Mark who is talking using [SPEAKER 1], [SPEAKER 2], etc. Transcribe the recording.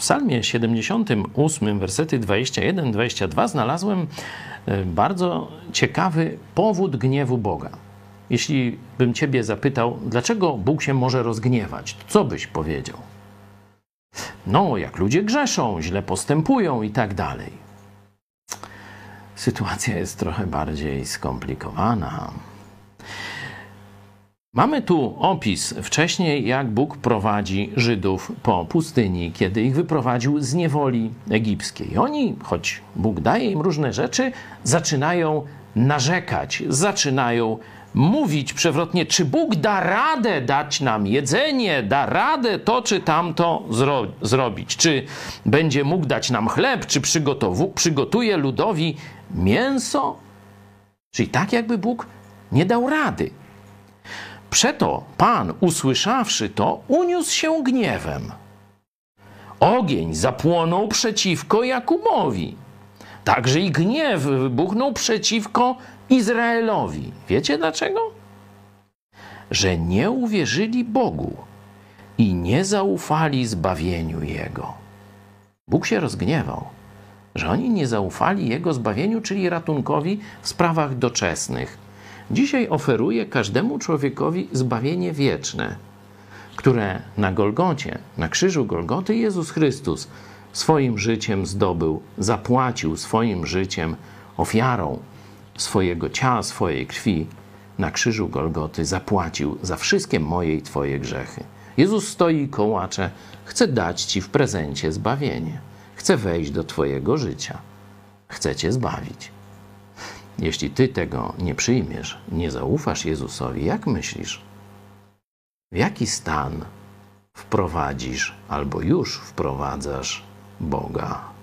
[SPEAKER 1] psalmie 78, wersety 21-22 znalazłem e, bardzo ciekawy powód gniewu Boga. Jeśli bym Ciebie zapytał, dlaczego Bóg się może rozgniewać, co byś powiedział? No, jak ludzie grzeszą, źle postępują i tak dalej. Sytuacja jest trochę bardziej skomplikowana. Mamy tu opis wcześniej, jak Bóg prowadzi Żydów po pustyni, kiedy ich wyprowadził z niewoli egipskiej. Oni, choć Bóg daje im różne rzeczy, zaczynają narzekać, zaczynają mówić przewrotnie, czy Bóg da radę dać nam jedzenie, da radę to czy tamto zro zrobić, czy będzie mógł dać nam chleb, czy przygotuje ludowi mięso. Czyli tak, jakby Bóg nie dał rady. Przeto Pan, usłyszawszy to, uniósł się gniewem. Ogień zapłonął przeciwko Jakubowi. Także i gniew wybuchnął przeciwko Izraelowi. Wiecie dlaczego? Że nie uwierzyli Bogu i nie zaufali zbawieniu Jego. Bóg się rozgniewał, że oni nie zaufali Jego zbawieniu, czyli ratunkowi w sprawach doczesnych Dzisiaj oferuje każdemu człowiekowi zbawienie wieczne, które na Golgocie, na krzyżu Golgoty Jezus Chrystus swoim życiem zdobył, zapłacił swoim życiem, ofiarą swojego ciała, swojej krwi na krzyżu Golgoty zapłacił za wszystkie moje i Twoje grzechy. Jezus stoi i kołacze, chce dać Ci w prezencie zbawienie. Chce wejść do Twojego życia. Chce Cię zbawić. Jeśli ty tego nie przyjmiesz, nie zaufasz Jezusowi, jak myślisz? W jaki stan wprowadzisz albo już wprowadzasz Boga?